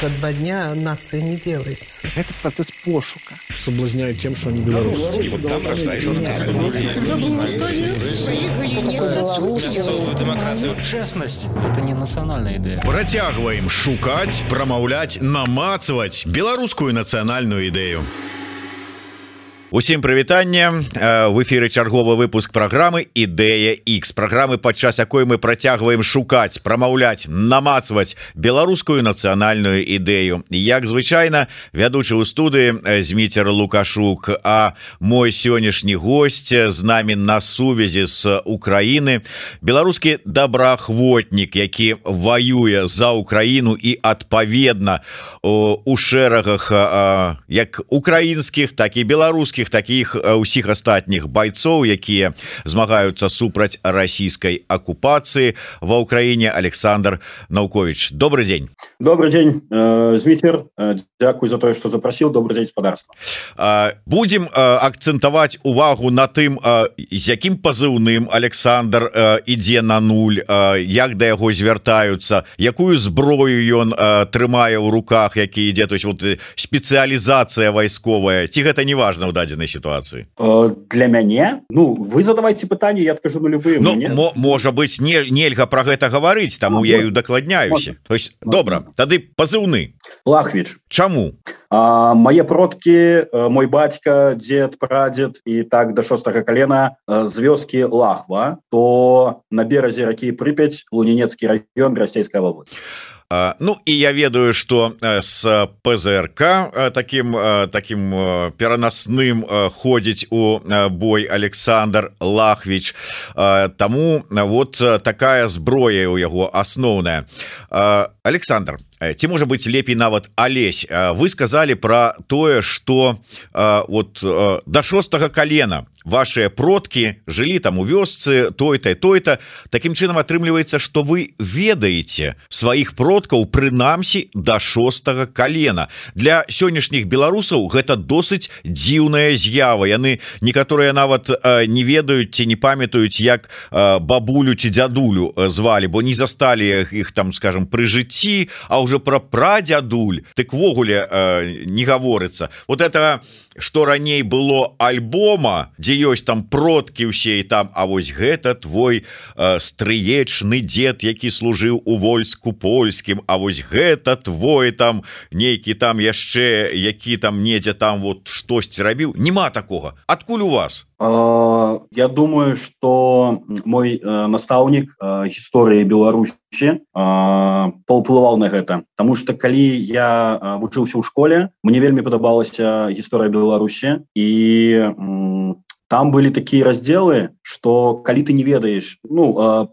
за два дня нация не делается. Это процесс пошука. Соблазняют тем, что они белорусы. Честность – это не национальная идея. Працягваем шукаць, прамаўляць, намацаваць беларускую нацыянальную ідэю. Усім прывітання в эфиры чарговы выпуск программы ідэя X программы падчас якой мы працягваем шукаць прамаўляць намацваць беларускую нацыянальную ідэю. Як звычайна вядучы ў студыі зміцер лукашук. А мой сённяшні гость з намі на сувязі з Украіны беларускі добраахвотнік які воюе за Украіну і адпаведна у шэрагах як украінскіх так і беларускіх беларускіх таких усіх астатніх байцоў якія змагаюцца супраць расійскай акупацыі ва ўкраіне. Александр наукович добрый день добрый день змітер Дякую за тое что запросил добрый день спадарства. Будем акцэнтаваць увагу на тым з якім пазыўным Александр ідзе на нуль як да яго звяртаюцца якую зброю ён трымае ў руках які ідзе. То есть вот спецыялізацыя вайсковая. Ці гэта не важно ў дадзенай ситуации? Э, для мяне ну вы задавайте пытанне я откажу на любые ну, можа быть не нельга про гэта гаварыць таму ну, я ее дакладняюся то есть добра тады пазыўны. Лахвич чаму? А, мае продкі э, мой бацька дед прадед і так до шостага колена э, з вёскі лахва то на беразе ракі прыпяць лунінецкі район расійская волость Ну і я ведаю что с ПЗРК таким таким пераносным ходзіць у бой Александр лахвич. Таму вот такая зброя у яго асноўная Александр ці можа быть лепей нават Алесь вы сказали про тое что вот до шостого колена ваши продки жылі там у вёсцы той-то той-то. Таким чынам атрымліваецца что вы ведаеце сваіх продкаў прынамсі до шостого колена. Для сённяшніх беларусаў гэта досыць дзіўная з'ява. Яны некаторыя нават не ведаюць ці не памятаюць як бабулю ці дзядулю звалі бо не засталі іх там скажем пры жыцці а уже про прадзядуль. Тыквогуле не гаворыцца. Вот это что раней было альбома дзе ёсць там продкі ўсе і там А вось гэта твой э, стрыечны дед які служыў у войску польскім А вось гэта твой там нейкі там яшчэ які там недзе там вот штосьці рабіў. Няма такого адкуль у вас Я думаю что мой настаўнік гісторыі Беларусі паўплываў на гэта Таму что калі я вучыўся ў школе мне вельмі падабалася гісторыя Беларусі і там были такие разделы что калі ты не ведаешь ну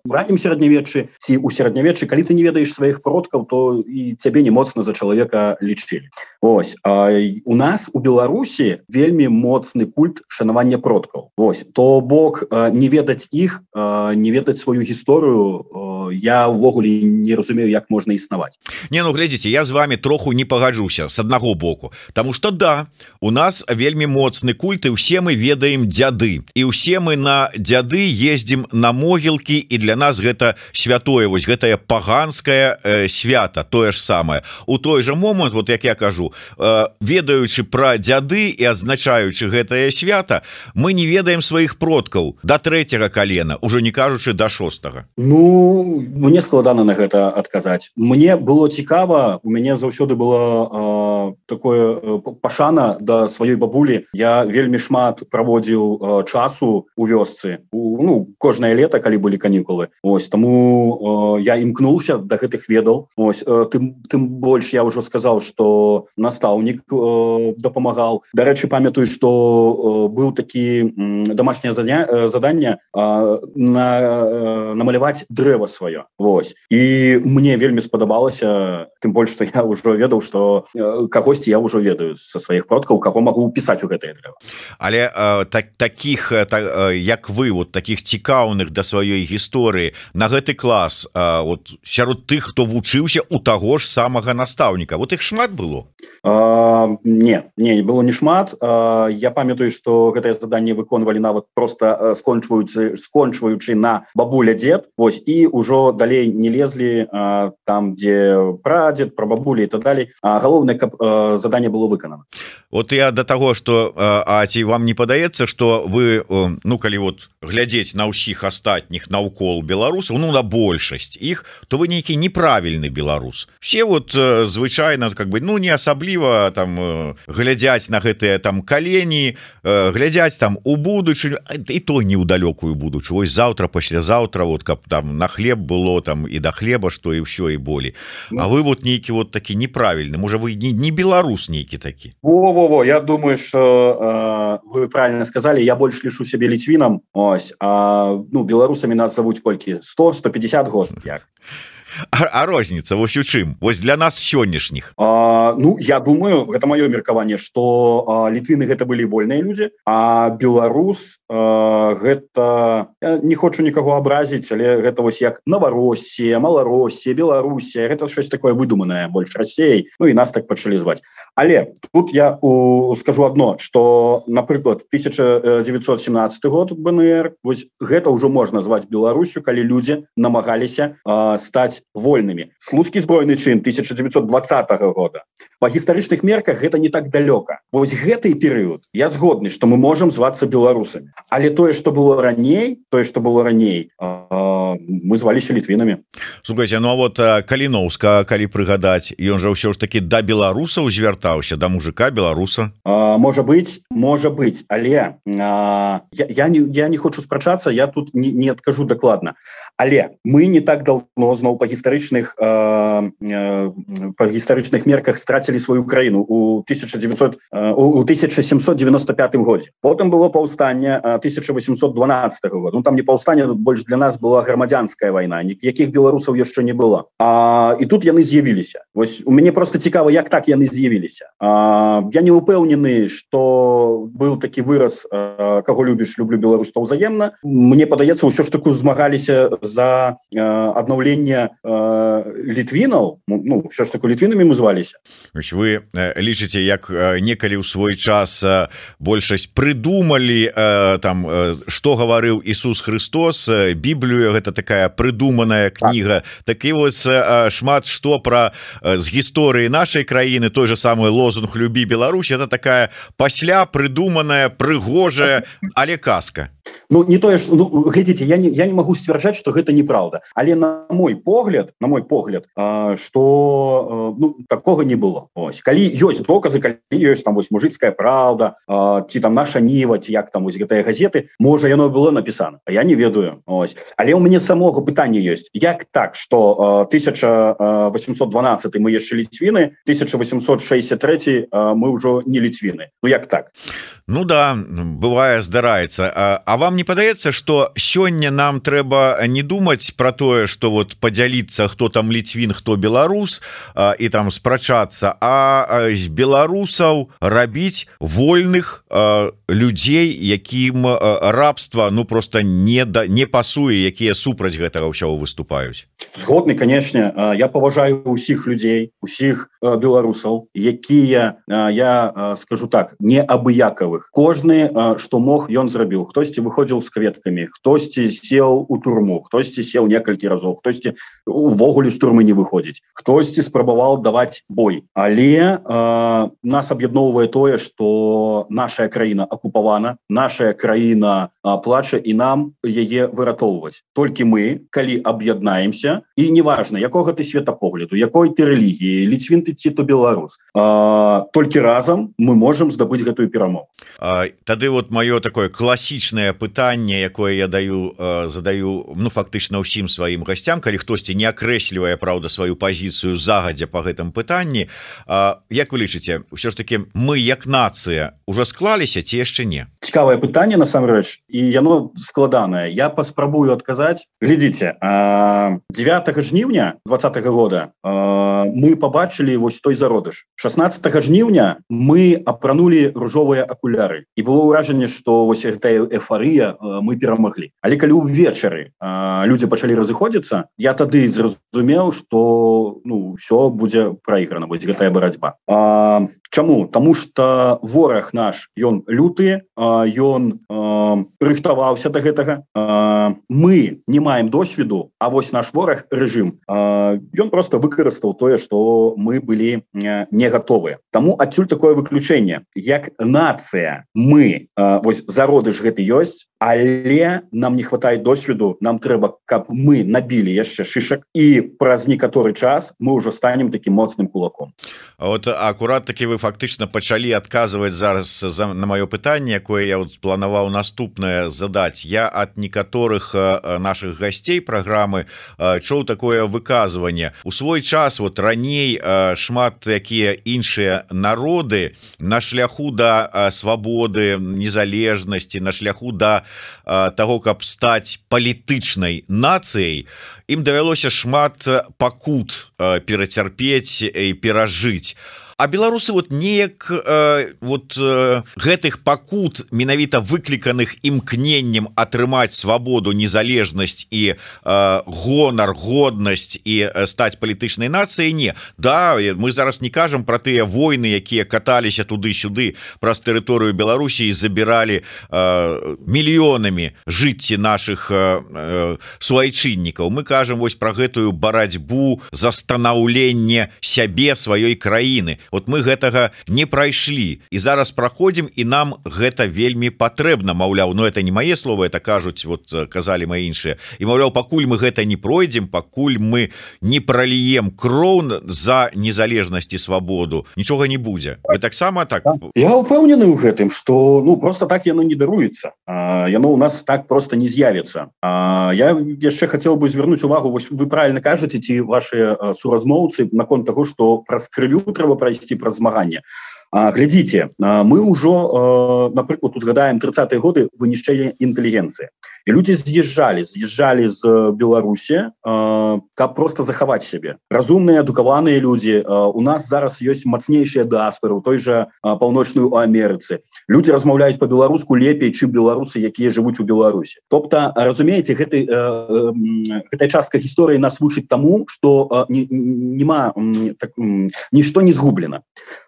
раннім сярэднявечы ці у сярэднявечы калі ты не ведаешь сваіх продкаў то і цябе не моцна за чалавека лічылі Вось а, у нас у Беларусі вельмі моцны культ шанавання продкаў Вось то бок не ведаць іх не ведаць сваю гісторыю я увогуле не разумею як можна існаваць. Не ну глядзіце я з вами троху не пагаджуся с аднаго боку. Таму что да у нас вельмі моцны культ і усе мы ведаем дзяды. І ўсе мы на дзяды ездзім на могілкі і для нас гэта святое вось гэтае паганскае э, свята тое ж самае. У той жа момант вот як я кажу э, ведаючы пра дзяды і адзначаючы гэтае свята мы не ведаем сваіх продкаў. До третьего колена уже не кажучы до шостого Ну мне складана на гэта адказаць мне было цікава у мяне заўсёды было э, такое э, пашана да сваёй бабулі. Я вельмі шмат праводзіў Э, часу у вёсцы. У ну кожнае лето калі былі канікулы. Ось таму э, я імкнуўся до да гэтых ведаў. Ось э, тым тым больш я ўжо сказал что настаўнік э, дапамагал дарэчы памятаю что э, быў такі домашняе заня э, задання э, на э, намаляваць дрэва сваё Вось і мне вельмі спадабалася тым больш что я ўжо ведаў что э, кагосьці я ўжо ведаю со сваіх продкаў каго магу пісаць у гэтае дрэва але э, так так таких та, як вы вот таких цікаўных да сваёй гісторыі на гэты клас вот сярод тых хто вучыўся у таго ж самага настаўніка вот их шмат было? А, не не было не шмат. А, я памятаю что гэтае заданне выконвалі нават просто скончваюцца скончваючы на бабуля дед Вось і ўжо ўжо далей не лезлі а, там дзе прадзед пра бабулі і так далей галоўнае каб задание было выканана вот я до того что А ці вам не падаецца что вы ну калі вот глядзець на ўсіх астатніх наўкол беларусаў ну на большасць іх то вы нейкі неправільны беларус все вот звычайно как бы ну не асабліва там глядзяць на гэтыя там калені глядзяць там у будучыню і то не ў далёкую будучу вось завтра паслязаўтра вот каб там на хлеб было там і да хлеба что і ўсё і болей А вы вот нейкі вот такі неправільны можа вы не, не беларус нейкі такі во -во -во, я думаю что э, вы правильно сказали я больше лішу себе ліцвінам ось а ну беларусамі нас завуць колькі 100 150 год як а, а розніца вось у чым вось для нас сённяшніх Ну я думаю гэта маё меркаванне что літвіны гэта былі вольныя людзі а беларус а, гэта не хочу нікаго абразіць але гэта вось як новороссе малароссе Беларусія гэта щось такое выдуманае больш рассей Ну і нас так пачалі зваць. Але тут я у, скажу одно что напрыклад 1917 год БНР вось гэта ўжо можна зваць Беларусю калі людзі намагаліся стаць вольнымі. Слуцкі збройны чын 1920 -го года. По гістарычных мерках гэта не так далёка. Вось гэты перыяд я згодны что мы можем звацца беларусамі. Але тое что было раней тое что было раней мы зваліся літвінамі. Слухайте ну а вот каліновска калі прыгадаць ён жа ўсё ж таки да беларусаў звяртаўся да мужика беларуса. А, можа быть можа быть але а, я, я не я не хочу спрачацца я тут не, не адкажу дакладна але мы не так давно зноў па гістарычных э, э, па гістарычных мерках страцілі сваю краіну у 1900 э, у 1795 годзе. Потым было паўстанне 1812 год ну там не паўстане больш для нас была грамадзянская вайна якіх беларусаў яшчэ не было. А і тут яны з'явіліся. Вось у мяне просто цікава як так яны з'явіліся. Я не упэўнены что был такі выраз каго любіш люблю беларус ўзаемна мне падаецца ўсё ж таку змагаліся за аднаўленне літвінаў ну все ж таку літвінамі мы зваліся вы лічыце як некалі ў свой час большасць прыдумалі там что гаварыў Ісус Христос Біблію гэта такая прыдуманая кніга. Так. такі вот шмат что про з гісторыі нашай краіны той же самый лозунг любі Беларусь это такая пасля прыдуманая прыгожая але казка Ну не тое ж ну, глядзіце я не я не могу сцвярджаць что гэта неправда. Але на мой погляд на мой погляд что ну, такого не было. Ось. Калі ёсць доказы калі ёсць там вось мужицкая правда ці там наша ніваць як там вось гэтыя газеты можа яно было напісана я не ведаю. Ось. Але у мяне самого пытання ёсць як так что 1812 мы яшчэ ліцвіны 1863 мы ўжо не ліцвіны Ну як так? Ну да бывае здараецца а, а вам не падаецца что сёння нам трэба не думаць про тое что вот подзяліцца хто там ліцвін хто беларус а, і там спрачацца а з беларусаў рабіць вольных а, людзей якім рабства ну просто не да не пасуе якія супраць гэтага ўсяго выступаюць. Згодны канешне я паважаю усіх людзей усіх беларусаў якія я скажу так не абыякавых кожны што мог ён зрабіў. Хтосьці выходзіў з кветкамі хтосьці сел у турму хтосьці сел некалькі разоў хтосьці увогуле з турмы не выходзіць хтосьці спрабаваў даваць бой. Але э, нас аб'ядноўвае тое что наша краіна акупавана наша краіна плача і нам яе выратоўваць. Толькі мы калі аб'яднаемся і неважна якога ты светапогляду якой ты рэлігіі ліцвін ты ці то беларус э, толькі разам мы можемм здабыць гэтую перамогу. Тады вот маё такое класічнае пытанне якое я даю э, задаю ну фактычна ўсім сваім гасцям калі хтосьці не акрэслівае Праўда сваю пазіцыю загадзя по гэтым пытанні Як вы лічыце ўсё ж таки мы як нацыя уже склаліся ці яшчэ не? Цікавае пытанне насамрэч і яно складанае. Я паспрабую адказаць. Глядзіце 9 жніўня двадцатого года мы побачылі вось той зародыш. 16 жніўня мы апранули ружовыя акуляры. І было ўражанне что вось гэтая эфары эйфарыя мы перамаглі але калі ўвечары людзі пачалі разыходзіцца я тады зразумеў что ну все будзе прайграна вось гэтая барацьба Чаму? Таму что вораг наш ён люты ён рыхтаваўся до гэтага. Мы не маем досведу А вось наш вораг рэжым. Ён просто выкарыстаў тое что мы былі не готовы Таму адсюль такое выключение як нация мы вось зароды ж гэты ёсць але нам не хватает досведу нам трэба каб мы набілі яшчэ шишак і праз некаторы час мы ўжо станем таким моцным кулаком. Вот акурат таки вы фактычна пачалі адказваць зараз за на маё пытанне якое я вот планаваў наступное задаць. Я от некаторых наших гасцей программы чоў такое выказыванне у свой час вот раней шмат якія іншыя народы на шляху да свабоды незалежнасці на шляху да того каб стаць палітычнай нацыяй ім давялося шмат пакут перацярпець і перажыць. А беларусы вот неяк э, вот э, гэтых пакут менавіта выкліканых імкненнем атрымаць свабоду незалежнасць і э, гонар годнасць і э, стаць палітычнай нацыяй не. Да мы зараз не кажам про тыя войны якія каталіся туды-сюды праз тэрыторыю Беларусі і забіралі э, мільёнамі жыцці наших э, э, суайчыннікаў. Мы кажам вось про гэтую барацьбу за станаўленне сябе сваёй краіны вот мы гэтага не прайшлі. І зараз праходзім і нам гэта вельмі патрэбна. Маўляў но это не мае словы это кажуць вот казалі мои іншыя. І маўляў пакуль мы гэта не пройдзем пакуль мы не проліем кроў за незалежнасць і свабоду нічога не будзе. Вы таксама так? Я упэўнены ў гэтым что ну просто так яно не даруецца. Яно у нас так просто не з'явіцца. Я яшчэ хотел бы звярнуць увагу вось вы правильно кажаце ці ваши суразмоўцы наконт того что праз крылю трэба прайсці ісці праз змаганне глядзіце мы ўжо напрыклад узгадаем 30 годы вынішчэння інтэлігенцыі. І людзі з'язджалі з'язджалі з беларусі каб просто захаваць сябе. Разумныя адукаваныя людзі у нас зараз ёсць мацнейшыя даспоры у той жа паўночную у Амерыцы. Людзі размаўляюць по-беларуску лепей чым беларусы якія жывуць у Беларусі. Тобто разумееце гэты гэтая частка гісторыі нас вучыць таму что няма так, нішто не згублена.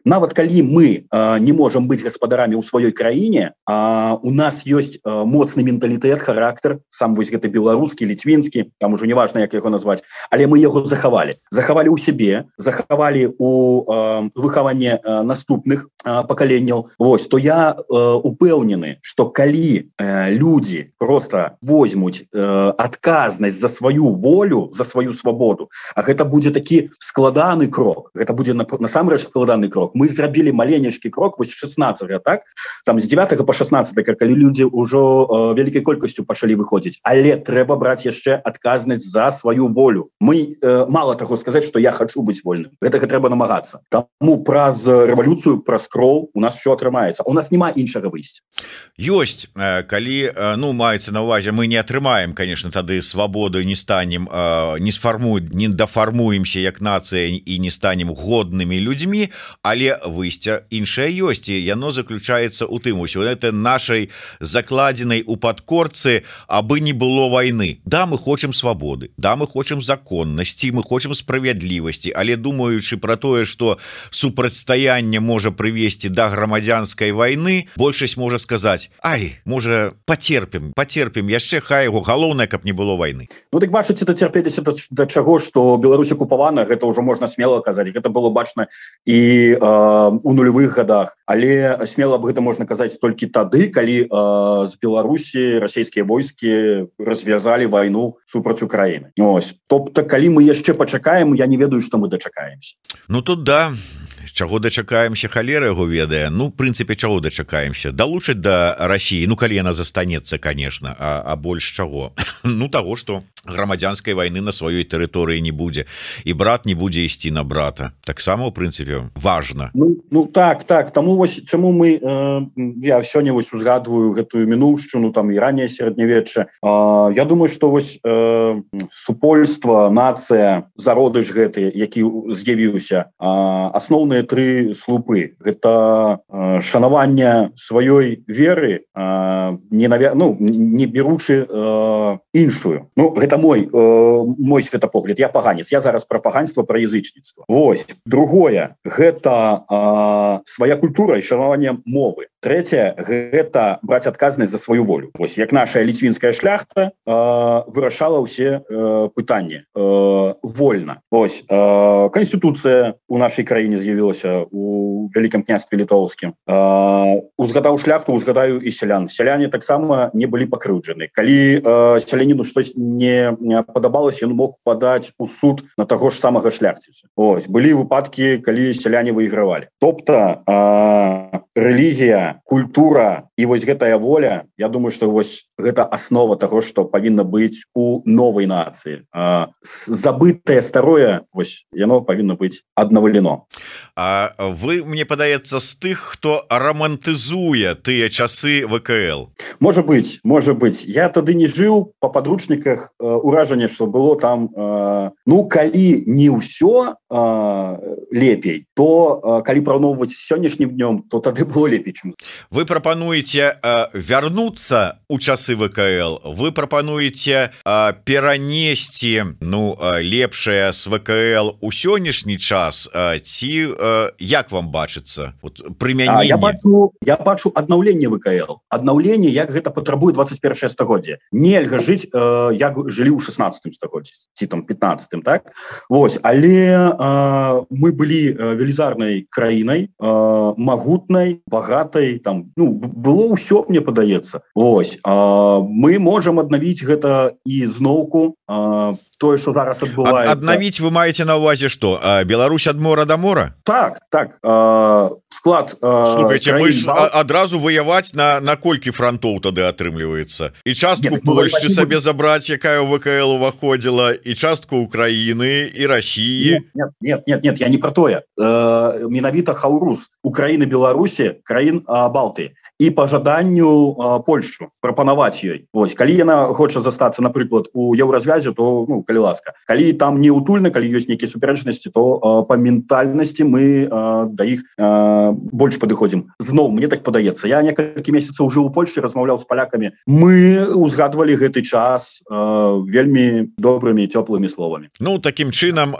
Нават калі мы мы э, не можем быть гаспадарамі ў сваёй краіне а у нас есть э, моцны менталітэт характар сам вось гэта беларускі ліцвінскі там уже неважно як яго назваць. Але мы яго захавалі. Захавалі ў сябе захавалі у э, выхаванне э, наступных э, пакаленняў. Вось то я э, упэўнены что калі э, люди просто возьмуць э, адказнасць за сваю волю за сваю свабоду А гэта будзе такі складаны крок гэта будзе насамрэч складаны крок мы зрабілі маленький маленечкі крок вось 16 так там з 9 по 16 калі людзі ўжо э, вялікай колькасцю пачалі выходзіць але трэба браць яшчэ адказнасць за сваю волю. Мы э, мало таго сказаць что я хочу быць вольным. Гэтага трэба намагацца таму праз рэвалюцыю праз кроў у нас все атрымаецца у нас няма іншага выйсця. Ёсць э, калі э, ну маецца на увазе мы не атрымаем конечно тады свабоду не станем э, не сфармуем не дафармуемся як нацыя і не станем годнымі людзьмі але выйсця іншае ёсць і яно заключаецца у тым усё это нашай закладзенай у падкорцы абы не было войны да мы хочам свабоды да мы хочам законнасці мы хочам справядлівасці але думаючы про тое что супрацьстаянне можа прывесці да грамадзянской войны большасць можа сказаць Ай можа потерпім потерпім яшчэ хай его галоўнае каб не было войны Ну так бачыце это цярпеліся да чаго что Беларусь окупавана гэта ўжо можна смело казаць гэта было бачна і э, у нуль нулевых годах але смело об гэта можна казаць толькі тады калі э, з беларусі расійскія войскі развязали войну супраць украины ось. Тобто калі мы яшчэ пачакаем я не ведаю что мы дачакаемся. Ну тут да чаго дачакаемся халера яго ведае. Ну прынцыпе чаго дачакаемся? Далучаць да Росіі ну калі яна застанецца конечно а, а больш чаго? Ну того что грамадзянской войны на сваёй тэрыторыі не будзе. І брат не будзе ісці на брата. Таксама у прынцыпе важно ну, ну так так. Тому вось чаму мы э, я сёння вось узгадываю гэтую мінуўшчыну там і ранее сярэднявечча. Э, я думаю что вось э, супольства нацыя зародыш гэты які з'явіўся асноўныя тры слупы. Гэта э, шанаванне сваёй веры э, не навя ну не беручы э, іншую. Ну гэта гэта мой э, мой светапогляд я паганец я зараз про паганство про язычніцтва Вось другое гэта э, свая культура і шанаванне мовы третье гэта браць адказнасць за сваю волю. Вось як наша ліцвінская шляхта э, вырашала ўсе э, пытанні э, вольна. Вось э, конституцыя у нашай краіне з'явілася у вялікам княстве літоўскім. Э, узгадаў шляхту узгадаю і сялян. Сяляне таксама не былі пакрыўджаны. Калі э, сяляніну штось не падабалось ён мог падаць у суд на таго ж самага шляхціца. Ось былі выпадкі калі сяляне выйгравалі. Тобто э, рэлігія культура і вось гэтая воля Я думаю что вось гэта основа того что павінна быць у новой нацыі. Забытое старое вось яно павінна быць аднавалено. А вы мне падаецца з тых хто романтызуе тыя часы ВКл может быть может быть я тады не жыў по подручніках уражанне что было там ну калі не ўсё лепей то калі параўноўваць сённяшнім днём то тады было лепей чым вы прапануеце вярнуцца у часы ВКл? Вы прапануеце перанесці ну лепшае с ВКл у сённяшні час? Ці як вам бачыцца вот прымянение я бачу я бачу аднаўленне ВКл. Аднаўленне як гэта патрабуе 21 стагоддзя нельга жыць як жылі ў 16 стагоддзі ці там 15 так? Вось але мы былі велізарнай краінай магутнай багатай там ну было ўсё мне падаецца Вось мы можем аднавіць гэта і зноўку тое что зараз адбываецца. аднавіць вы маеце на увазе что? Беларусь ад мора до мора так так э, склад э, адразу воевать на наколькі фронтоў тады атрымліваецца і частку Польшчы сабе забраць якая ВКл уваходзіла і частку Украіны і России. Нет, нет нет нет я не про тое э, менавіта хаурус Украіны Беларусі краін Балты. І по жаданню Польшу прапанаваць ёй Вось калі яна хоча застацца напрыклад у еўразвязе то ну калі ласка. Калі там не утульна калі ёсць нейкія супярэчнасці то по ментальнасці мы да іх больш падыходзім зноў мне так падаецца я некалькі месяцаў жыў у Польше размаўляў з палякамі. Мы узгадвалі гэты час вельмі добрымі цёплымі словамі. Ну таким чынам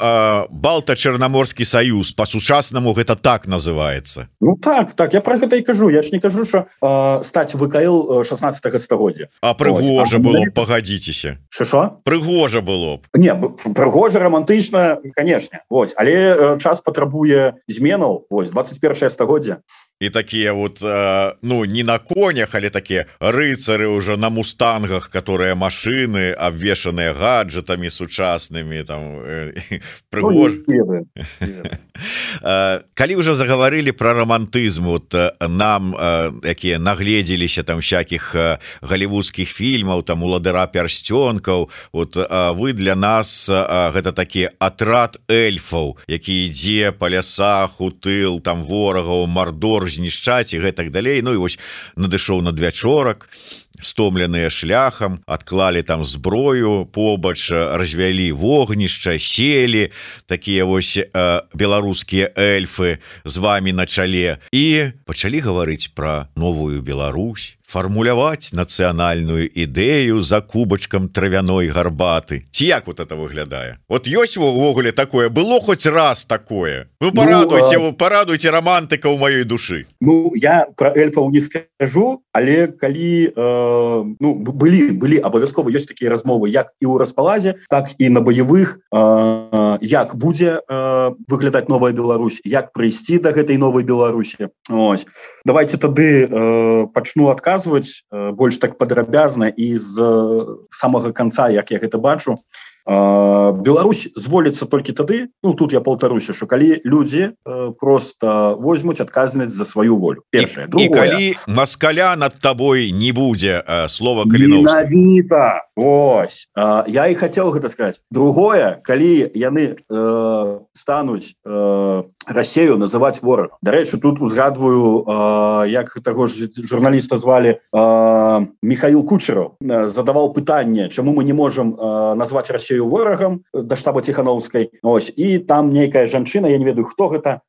балта чарнаморскі саюз по-сучаснаму гэта так называется Ну так так. Я про гэта і кажу. Я ж не кажу що э, стаць ВКл 16 стагоддзя. А прыгожа было б пагадзіцеся. Що прыгожа было б. Не прыгожа романтычна конечно. Вось але час патрабуе зменаў. Вось 21 стагоддзя і такія вот э, ну не на конях але такія рыцары уже на мустангах которые машины обвешанные гаджетами сучаснымі там э, прыгож ну, э, калі уже заговорили про романтызм вот нам якія нагледзеліся там всяких голливудских фільмаў там уладыра пярсцёнкаў вот вы для нас гэта такі атрад эльфаў які ідзе по лясах у тыл там ворагаў мардор знішчаць і гэтак далей. Ну і вось надышоў надвячорак стомленыя шляхам адклалі там зброю побач развялі вогнішча селі такія вось э, беларускія эльфы з вами на чале. І пачалі гаварыць про новую Беларусь фармуляваць нацыянальную ідэю за кубачкам травяной гарбаты. Ці як вот это выглядае? Вот ёсць увогуле такое? Было хоть раз такое? Вы парадуйте ну, а... парадуйте романтыка у маёй душы. Ну я про эльфаў не скажу але калі э, ну былі былі абавязкова ёсць такія размовы як і ў распаладзе так і на баявых э, як будзе э, выглядаць новая Беларусь як прыйсці до гэтай новой Беларусі. Ось. Давайте тады э, пачну адказ расказваць больш так падрабязна і з самага конца як я гэта бачу Беларусь зволіцца толькі тады Ну тут я паўтаруся що калі людзі э, просто возьмуць адказнасць за сваю волю. Першае. калі маскаля над табой не будзе э, слова каліновіта Ось э, я і хацеў гэта сказать другое калі яны э, стануць э, Расею называть вораг Дарэчы тут узгадваю э, як таго ж журналіста звалі э, Михаил кучеров э, задаваў пытанне чаму мы не можем э, назвать Россию Расію ворагам да штаба ціхановскай ось. І там нейкая жанчына я не ведаю хто гэта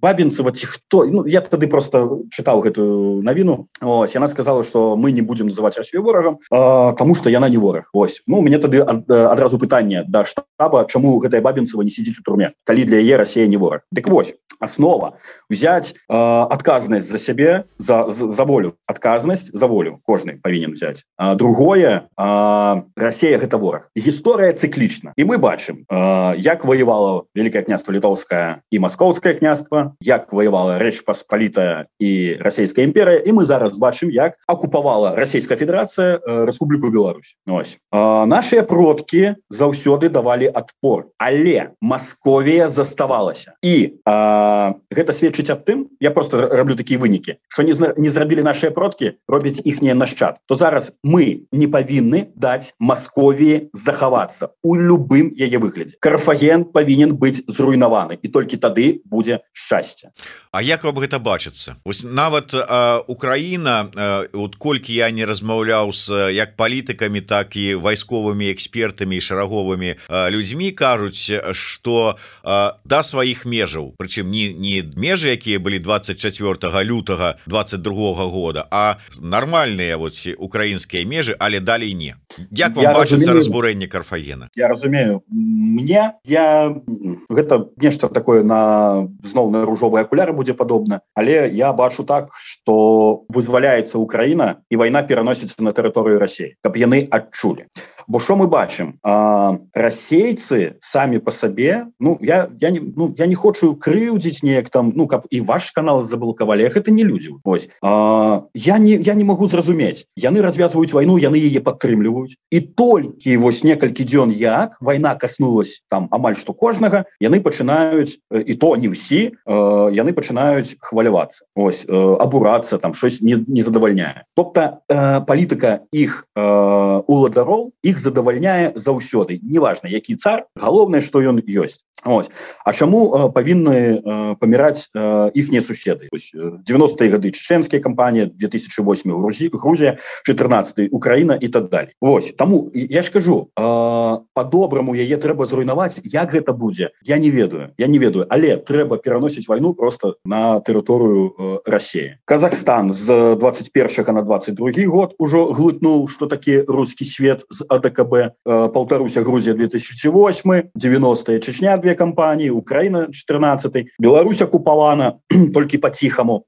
бабінцева ці хто. Ну, я тады просто чытаў гэтую навіну. Ось. Яна сказала что мы не будем называть Россию ворагам тому что яна не вораг. Ось. Ну мне тады ад, адразу пытанне да штаба чаму гэтая бабінцева не сидзіць у турме калі для яе Россия не вораг. Дык вось основа взять адказнасць за сябе за, за за волю. Адказнасць за волю кожны павінен взять а, другое Россия гэта вораг. Гісторыя цыклічна і мы бачым як воевала великое княство літоўская і маскоўское княство як воевала рэч паспалітая і расійская імперыя і мы зараз бачым як акупавала Российская Федерация Республіку Беларусь. Ось. Наши продки заўсёды давалі отпор але Масковія заставалася. І гэта сведчыць аб тым я просто раблю такія вынікі что не не зрабілі наши продки робяць іхнія нашчад то зараз мы не павінны даць Масковіі захавацца у любым яе выглядзе. Карфаген павінен быць зруйнаваны і толькі тады будзе шчасце. А як вам гэта бачыцца? Ось нават Украіна вот колькі я не размаўляў з як палітыкамі так і вайсковымі экспертамі і шараговымі людзьмі кажуць что да сваіх межаў прычым не не межы якія былі 24 лютага 22 года а нармальныя вот украінскія межы але далей не. Як вам бачыцца разбурэнне карфагена Я разумею. Мне я гэта нешта такое на зноў на ружовыя акуляры будзе падобна але я бачу так что вызваляецца Украіна і вайна пераносіцца на тэрыторыю Росіі каб яны адчулі. Бо що мы бачым? Расейцы самі по сабе ну я я не ну я не хочу крыўдзіць неяк там ну каб і ваш канал заблокавалі это не людзі. Ось а, я не я не могу зразумець. Яны развязваюць вайну яны яе падтрымліваюць. І толькі вось некалькі дзён як вайна коснулась там амаль што кожнага яны пачынаюць і то не ўсі яны пачынаюць хвалявацца. Ось абурацца там щось не, не задавальняе. Тобто палітыка іх уладароў іх задавальняе заўсёды. Неважно які цар галоўнае что ён ёсць Ось. А чаму э, павінны э, паміраць э, іхнія суседы 90-е гады чеченскія кампанія 2008 Грузі Грузія 14 Украіна і так далее. Вось таму я ж кажу э, по-добраму яе трэба зруйнаваць як гэта будзе я не ведаю я не ведаю. Але трэба пераносіць вайну просто на тэрыторыю э, Росіі Казахстан з 21 на 22 год ужо глытнуў что такі русский свет з АДКБ э, полтаруся Грузія 2008 90 Чечня две кампаніі Украіна 14 Беларусь акупавана толькі по-ціхаму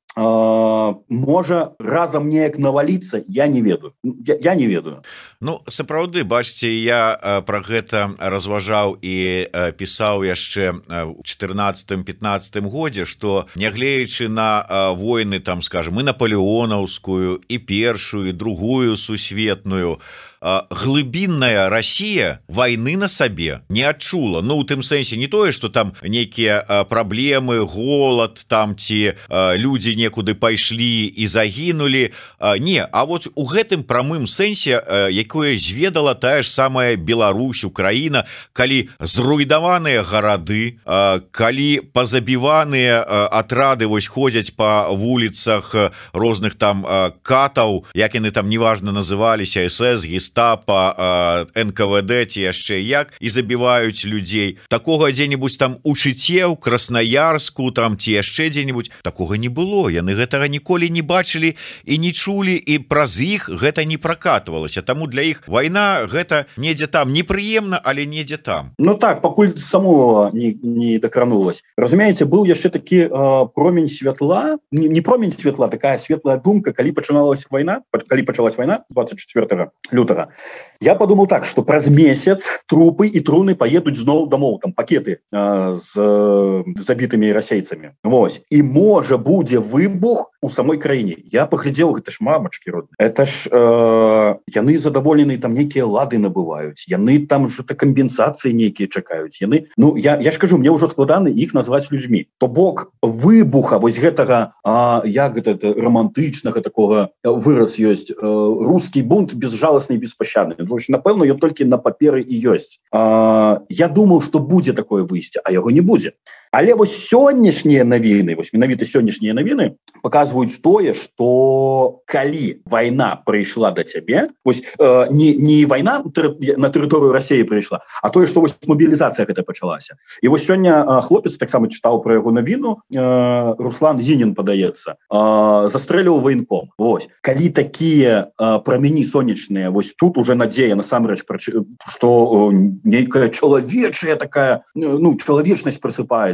можа разам неяк наваліцца я не ведаю я, я не ведаю Ну сапраўды бачце я про гэта разважаў і пісаў яшчэ у 14 15 годзе что нягледзячы на войны там скажем мы наполеонаўскую і першую другую сусветную то глыбінная Россия войны на сабе не адчула Ну у тым сэнсе не тое что там нейкія праблемы голод там ці люди некуды пайшлі і загінулі. Не А вот у гэтым прамым сэнсе якое зведала тая ж самая Беларусь Украіна калі зруйдаваныя гарады калі пазабіваныя атрады вось ходзяць по вуліцах розных там катаў як яны там неважно называліся СС гіс гестапа нквд ці яшчэ як і забіваюць людзей. Такога дзе-нибудь там у чыцеў красноярску там ці яшчэ дзе-нибудь такога не было. Яны гэтага ніколі не бачылі і не чулі і праз іх гэта не прокатывалася таму для іх вайна гэта недзе там непрыемна але недзе там. Ну так пакуль самого не, не дакранулась разумееце быў яшчэ такі э, промень святла. Не, не промень светла такая светлая думка калі пачыналась вайна калі пачалась вайна 24 лютого гэтага я подумал так что праз месяц трупы і труны поедуць зноў домоў там пакеты э, з э, забітымі расейцамі Вось і можа будзе выбух у самой краіне я паглядзеў гэта ж мамачки род это ж э, яны задаволены там нейкія лады набываюць яны там что-то кампенсацыі нейкія чакаюць яны Ну я я ж кажу мне ўжо складаны іх назваць людзьмі то бок выбуха вось гэтага а, як гэта романтычнага такого выраз ёсць э, русский бунт безжалостный беспощадны напэўна ён толькі на паперы і ёсць а, я думаў что будзе такое выйсце а яго не будзе але вось сённяшнія навіны вось менавіта сённяшнія навіны показваюць тое что калі война прыйшла до цябе ось э, не не война на тэрыторыю России прыйшла а тое что вось мобілізацыя гэта пачалася. І вось сёння хлопец таксама чытаў про яго навіну э, Руслан зінин падаецца э, застрэліў военком Вось. Калі такія э, прамяні сонечныя вось тут уже надзея насамрэч что нейкая чалавечая такая ну чалавечнасць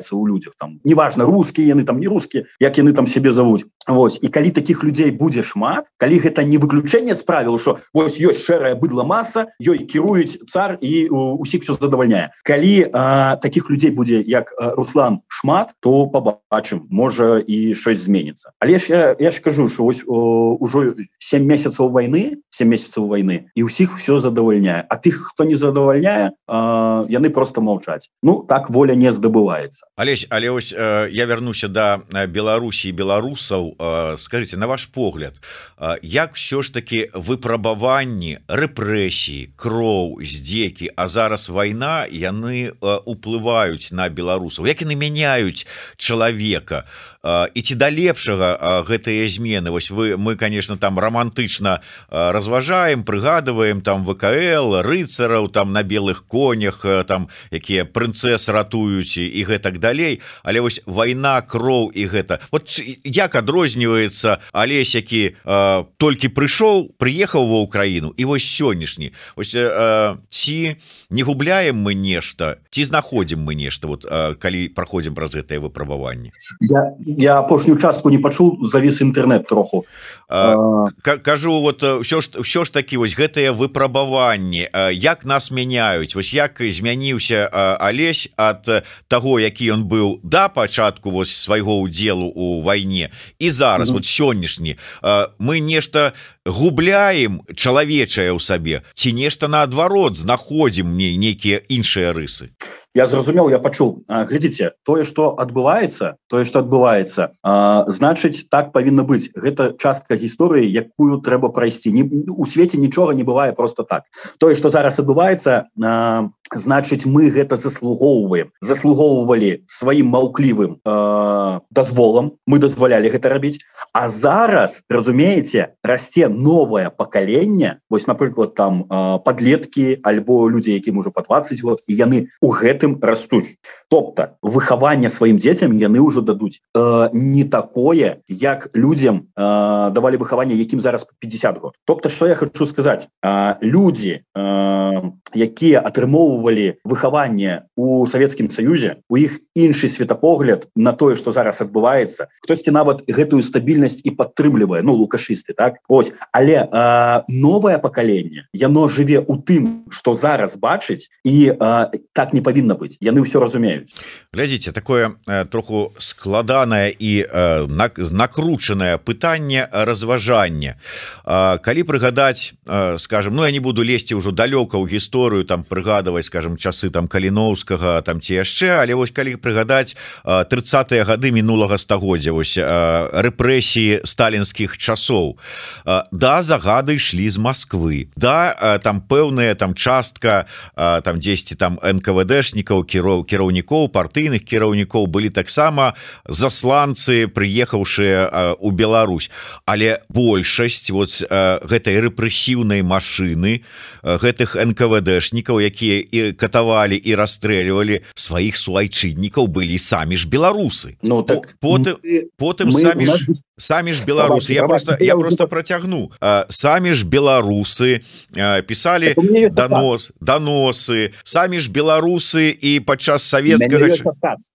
просыпается у людях там. Неважно русские яны там не русские як яны там себе зовут. Вось і калі таких людзей будзе шмат калі гэта не выключэнне справіл что вось ёсць шэрая быдла масса ёй кіруюць цар і усіх все задавальняе калі а, таких людзей будзе як Руслан шмат то побачым можа і щось зменится але ж я, я ж кажу что ось ужо 7 месяцаў войны 7 месяцаў войны і усіх все задавальняе а тых хто не задавальняе яны просто маўчаць ну так воля не здабываецца Алесь але ось я вернуся до Беларусі беларусаў. Скажите на ваш погляд як все ж таки выпрабаванні рэпрэсіі кроў здзекі а зараз вайна яны уплываюць на беларусаў? Як яны мяняюць чалавека і ці да лепшага гэтыя змены? Вось вы мы конечно там романтычна разважаем прыгадываем там вКл рыцараў там на белых конях там якія прынцэс ратуюць і гэтак далей. Але вось вайна кроў і гэта. Вот як адрозніваецца алесь які толькі прыйшоў прыехаў ва ўкраіну і вось сённяшні. Ось ці не губляем мы нешта ці знаходзім мы нешта вот калі праходзім праз гэтае выпрабаванне я я апошнюю частку не пачуў завіс інтэрнет троху. Кажу вот все ж все ж таки вось гэтыя выпрабаванні як нас мяняюць? Вось як змяніўся алесь от того які ён быў да пачатку вось свайго удзелу у вайне і зараз mm -hmm. вот сённяшні мы нешта губляем чалавечае ў сабе ці нешта наадварот знаходзім мне нейкія іншыя рысы я зразумел я пачуў. Глядзіце тое что адбываецца тое что адбываецца значыць так павінна быць. Гэта частка гісторыі якую трэба прайсці. Не у свеце нічога не бывае просто так. Тое что зараз адбываецца значыць мы гэта заслугоўваем. Заслугоўвалі сваім маўклівым дазволам. Мы дазвалялі гэта рабіць. А зараз разумееце расце новое пакаленне. Вось напрыклад там подлеткі альбо людзі якім ужо по 20 год і яны у гэтым растуць. Тобто выхаванне сваім дзецям яны ўжо дадуць. Э, не такое як людзям э, давалі выхаванне якім зараз 50 год. Тобто что я хочу сказаць? Э, людзі э, якія атрымоўвалі выхаванне у савецкім саюзе у іх іншы светапогляд на тое что зараз адбываецца хтосьці нават гэтую стабільнасць і падтрымлівае ну лукашысты так? Ось. Але э, новое пакаленне яно жыве у тым что зараз бачыць і э, так не павінна быць яны ўсё разумеюць. Глядзіце такое э, троху складанае і э, накручанае пытанне разважання. Калі прыгадаць э, скажем Ну я не буду лезці ўжо далёка ў гісторыю там прыгадаваць скажем часы там каліноўскага там ці яшчэ але вось калі прыгадаць 30 гады мінулага стагоддзя вось рэпрэсіі сталінскіх часоў. Да загады ішлі з Москвы да там пэўная там частка там 10 там НКВД намеснікаў кіроў кіраўнікоў партыйных кіраўнікоў былі таксама засланцы прыехаўшыя у Беларусь. Але большасць вот гэтай рэпрэсіўнай машыны гэтых НКВДшнікаў якія і катавалі і расстрэльвалі сваіх суайчыннікаў былі самі ж беларусы. Ну так потым потым самі ж самі ж беларусы. Я просто я просто процягну самі ж беларусы писали донос доносы. Самі ж беларусы і падчас савецкага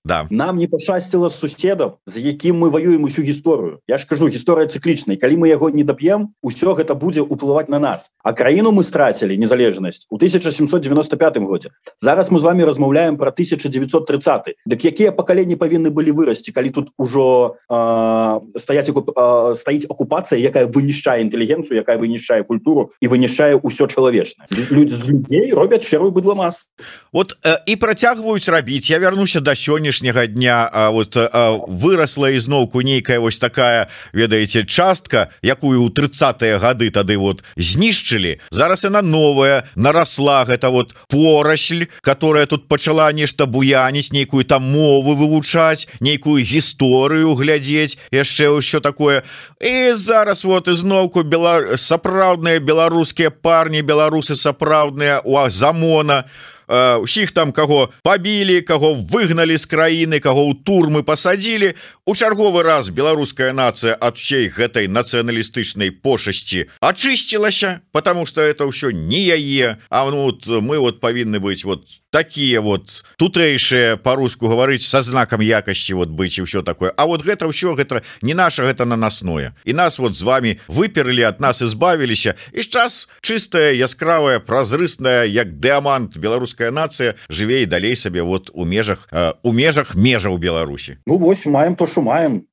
да. нам не пашасціла суседам з якім мы воюем усю гісторыю. Я ж кажу гісторыя цыклічнай калі мы яго не дап'ем усё гэта будзе уплываць на нас. А краіну мы страцілі незалежнасць у 1795 годзе. Зараз мы з вами размаўляем про 1930 дык якія пакаленні павінны былі вырасці калі тут ужо э, стаять э, стаіць акупацыя якая вынішчае інтэлігенцыю якая вынішчае культуру і вынішчае ўсё чалавечна людзі з людзей робяць шэрую быдла мас вот э, і працягваюць рабіць. Я вярнуся до сённяшняга дня. А вот а, выросла ізноўку нейкая вось такая ведаеце частка якую у 30 гады тады вот знішчылі. Зараз яна новая нарасла гэта вот по порасль которая тут пачала нешта буяніць нейкую там мову вывучаць нейкую гісторыю глядзець яшчэ ўсё такое. І зараз вот ізноўку бела сапраўдныя беларускія парні беларусы сапраўдныя у замона у усіх там каго пабілі каго выгналі з краіны каго ў турмы пасадзілі. У чарговы раз беларуская нацыя ад усей гэтай нацыяналістычнай пошасці ачысцілася потому что это ўсё не яе. А ну вот мы вот павінны быць вот такие вот тутэйшие по-руску гаварыць со знаком якасці вот быть і все такое. А вот гэта ўсё гэта не наша гэта нанасное. І нас вот з вами выперли от нас избавіліся. І час чыстая яскравая празрысная як дыамант беларуская нацыя жыве і далей сабе вот у межах у межах межа ў Беларусі. Ну вось маем то що маем.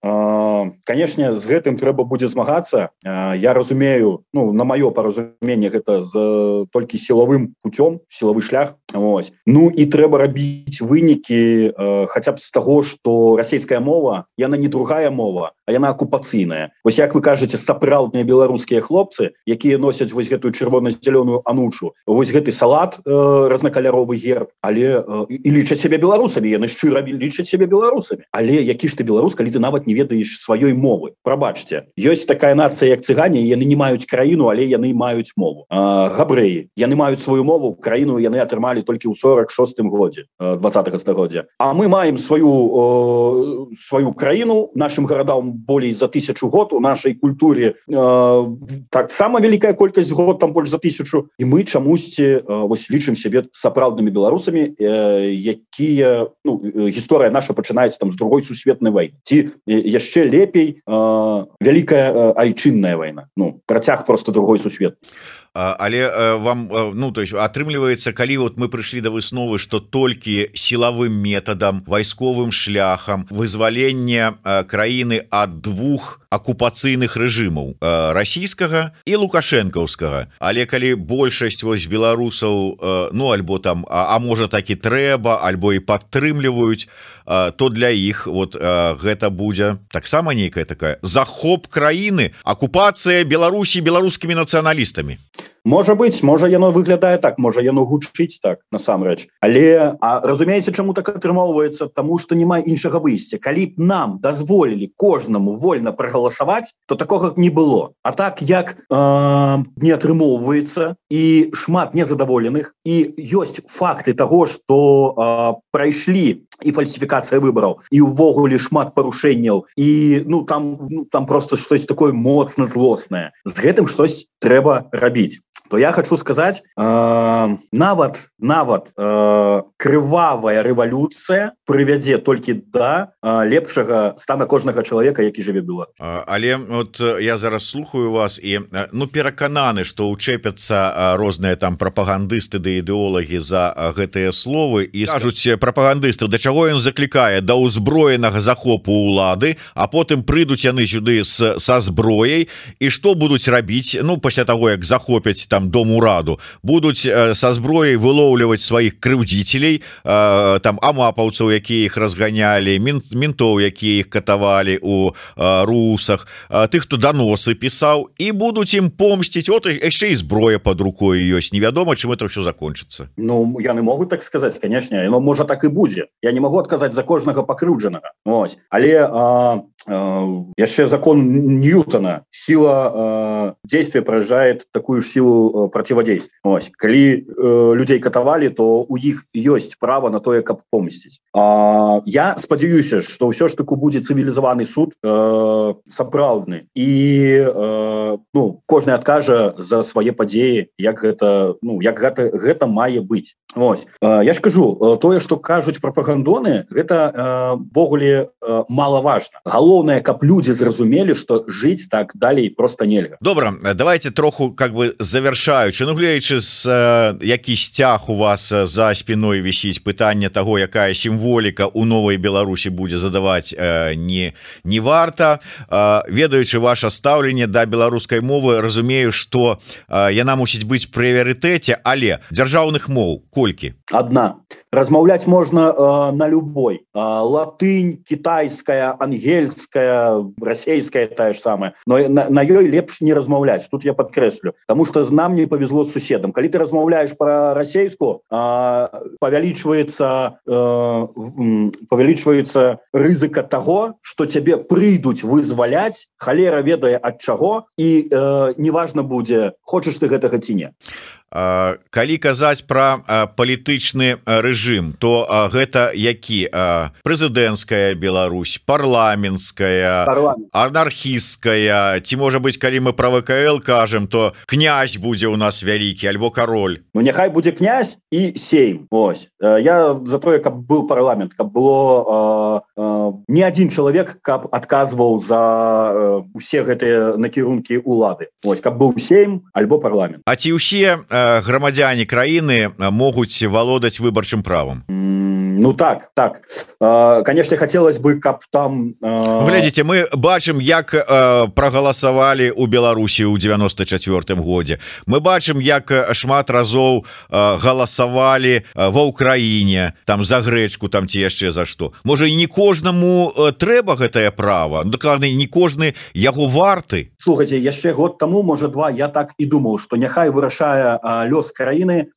Канешне з гэтым трэба будзе змагацца. Я разумею ну на маё паразуменне гэта з толькі сілавым путём сілавы шлях. Ось. Ну і трэба рабіць вынікі э, хаця б з таго што расійская мова яна не другая мова а яна акупацыйная. Вось як вы кажаце сапраўдныя беларускія хлопцы якія носяць вось гэтую чырвона-зялёную анучу вось гэты салат э, разнакаляровы герб але э, і лічаць сябе беларусамі яны шчыра лічаць сябе беларусамі. Але які ж ты беларус калі ты нават не ведаеш сваёй мовы? Прабачце ёсць такая нацыя як цыгане яны не маюць краіну але яны маюць мову. Габрэі. Яны маюць сваю мову краіну яны атрымалі толькі ў 46 годзе 20 стагоддзя А мы маем сваю э, сваю краіну нашим гарадам болей за тысячу год у нашай культуре э, таксама вялікая колькасць год там больш за тысячу і мы чамусьці э, вось лічым сябе сапраўднымі беларусамі э, якія ну, гісторыя наша пачынаецца там з другой сусветнай войны ці яшчэ лепей э, вялікая э, айчынная вайна. Ну працяг просто другой сусвет але вам ну то есть атрымліваецца калі вот мы прыйшлі да высновы что толькі сілавым метадам вайсковым шляхам вызвалення краіны ад двух акупацыйных рэжымаў расійскага і лукашэнкаўскага але калі большасць вось беларусаў ну альбо там а, а можа так і трэба альбо і падтрымліваюць то для іх вот гэта будзе таксама нейкая такая захоп краіны акупацыя Беларусі беларускімі нацыяналістамі можа быть можа яно выглядае так можа яно гучыць так насамрэч. Але а разумееце чаму так атрымоўваецца? Тому что няма іншага выйсця. Калі б нам дазволілі кожнаму вольна прагаласаваць то такога не было. А так як э, не атрымоўваецца і шмат незадаволеных і ёсць факты того что э, прайшлі і фальсіфікацыя выбараў і увогуле шмат парушэнняў і ну там ну, там просто штось такое моцна злоснае. З гэтым штось трэба рабіць то я хочу сказать э, нават нават э, крывавая рэвалюцыя прывядзе толькі да э, лепшага стана кожнага чалавека які жыве было. Але вот я зараз слухаю вас і ну перакананы что учэпяцца розныя там прапагандысты да ідэолагі за гэтыя словы і скажуць прапагандысты да чаго ён заклікае? Да ўзброенага захопу улады а потым прыйдуць яны сюды с са зброяй і што будуць рабіць ну пасля того як захопяць там там дом ураду будуць э, со зброяй вылоўліваць сваіх крыўдзіцелей э, там амапаўцаў якія іх разганялі ментоў якія іх катавалі у э, русах тых хто доносы пісаў і будуць ім помсціць. От яшчэ і зброя под рукой ёсць. Невядома чым это все закончыцца. Ну яны могут так сказать конечно но можа так і будзе. Я не могу адказаць за кожнага пакрыўджанага. Але а, яшчэ закон ньютона. Сила действия проезжает такую ж силу противодействия Ось. коли э, людей катавалі то у іх есть право на тое каб помсціць я спадзяюся что ўсё ж таку будзе цывілізаваны суд э, сапраўдны. І э, ну кожны адкажа за свае падзеі як гэта ну як гэта гэта мае быць. Ось я ж кажу тое что кажуць прапагандоны гэтавогуле малаважна. Галоў галоўнае каб люди зразумелі что жыць так далей просто нельга. Добра давайте троху как бы завершаючы. Ну глеючы з э, які сцяг у вас за спиной вісіць пытанне того якая сімволіка у новой Беларусі будзе задаваць э, не не варта. Э, ведаючы ваше стаўленне да беларускай мовы разумею что э, яна мусіць быць прыярытэце але дзяржаўных моў колькі? Одна размаўляць можна э, на любой. Э, латынь китайская ангельская расійская тая ж самая. Но на, на ёй лепш не размаўляць. Тут я подкрэслю потому что зна нам не повезло с суседом калі ты размаўляешь про расейску павялічваецца э, павялічваецца рызыка того что цябе прыйдуць вызваляць халера ведае ад чаго і э, неважно будзе хочаш ты гэтага ці не калі казаць про палітычны рэжым то гэта які? Прэзідэнцкая Беларусь парламенская анархістская ці можа быть калі мы про ВКл кажам то князь будзе у нас вялікі альбо король Ну няхай будзе князь і сейм Ось. Я за тое каб был парламент каб было э, э, не один чалавек каб адказваў за э, усе гэтыя накірункі улады Ось каб быў сейм альбо парламент. А ці ўсе грамадзяне краіны могуць валодаць выбарчым правам? Ну так так. Конечно хотелось бы каб там глядзіце мы бачым як прагаласавалі у Беларусі ў 94 годзе. Мы бачым як шмат разоў галасавалі ва ўкраіне там за грэчку там ці яшчэ за што. Можа і не кожнаму трэба гэтае права? Дакладна не кожны яго варты. Слухайте яшчэ год тому можа два я так і думаў что няхай вырашае лёс краіны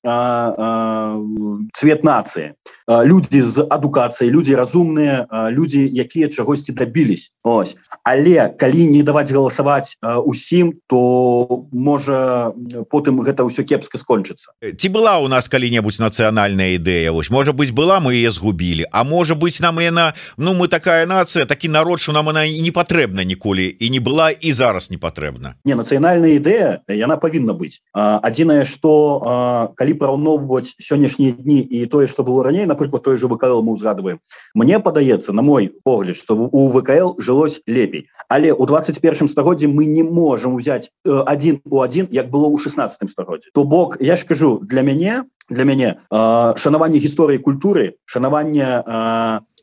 цвет нацыі. Людзі з адукацыяй людзі разумныя людзі якія чагосьці дабілись Ось. Але калі не даваць галасаваць усім то можа потым гэта ўсё кепска скончыцца. Ці была у нас калі-небудзь нацыянальная ідэя? Вось можа быть была мы яе згубілі. А можа быть нам яна ну мы такая нацыя такі народ что нам она і не патрэбна ніколі і не была і зараз не патрэбна. Не нацыянальная ідэя яна павінна быць. Адзінае что калі параўноўваць сённяшнія дні і тое что было раней напрыклад той же ВКл мы узгадываем мне падаецца на мой погляд что у ВКл жылось лепей. Але у 21 стагоддзе мы не можем взять один у один як было у 16 стагоддзе то бок я ж кажу для мяне для мяне шанаванне гісторыі культуры шанаванне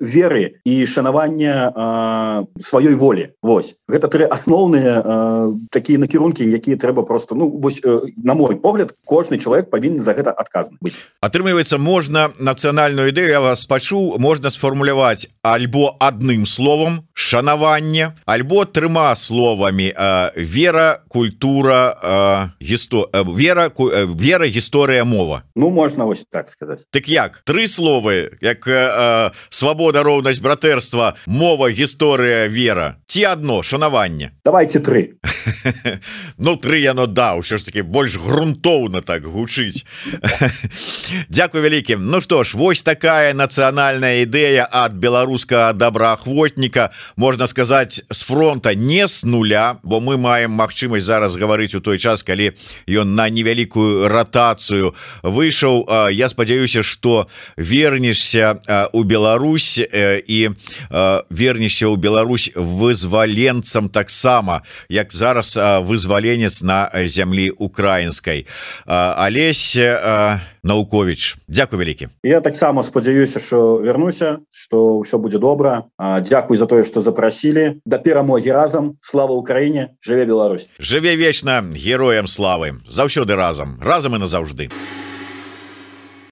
веры і шанавання сваёй волі Вось. Гэта тры асноўныя такія накірункі якія трэба просто ну вось на мой погляд кожны чалавек павінен за гэта адказны быць. Атрымліваецца можна нацыянальную ідэю я вас пачуў можна сфармуляваць альбо адным словом шанаванне альбо трыма словамі вера культура гісто вера вера гісторыя мова. Ну можна вось так сказаць. Так як? Тры словы як свабода свабода роўнасць братэрства мова гісторыя вера. Ці одно шанаванне? Давайте тры. Ну тры яно да ўсё ж таки больш грунтоўна так гучыць. Дякую вялікім. Ну што ж вось такая нацыянальная ідэя ад беларускага добраахвотніка можна сказаць з фронта не с нуля бо мы маем магчымасць зараз гаварыць у той час калі ён на невялікую ратацыю выйшаў. Я спадзяюся что вернешься у Беларусь і вернешся ў Беларусь вызваленцам таксама як зараз вызваленец на зямлі украінскай. Алесь Наукович. Дякую вялікі Я таксама спадзяюся что вернуся что ўсё будзе добра Дякуй за тое что запросілі да перамогі разам слава Украіне жыве Беларусь жыве вечна героем славы заўсёды разам разам і назаўжды а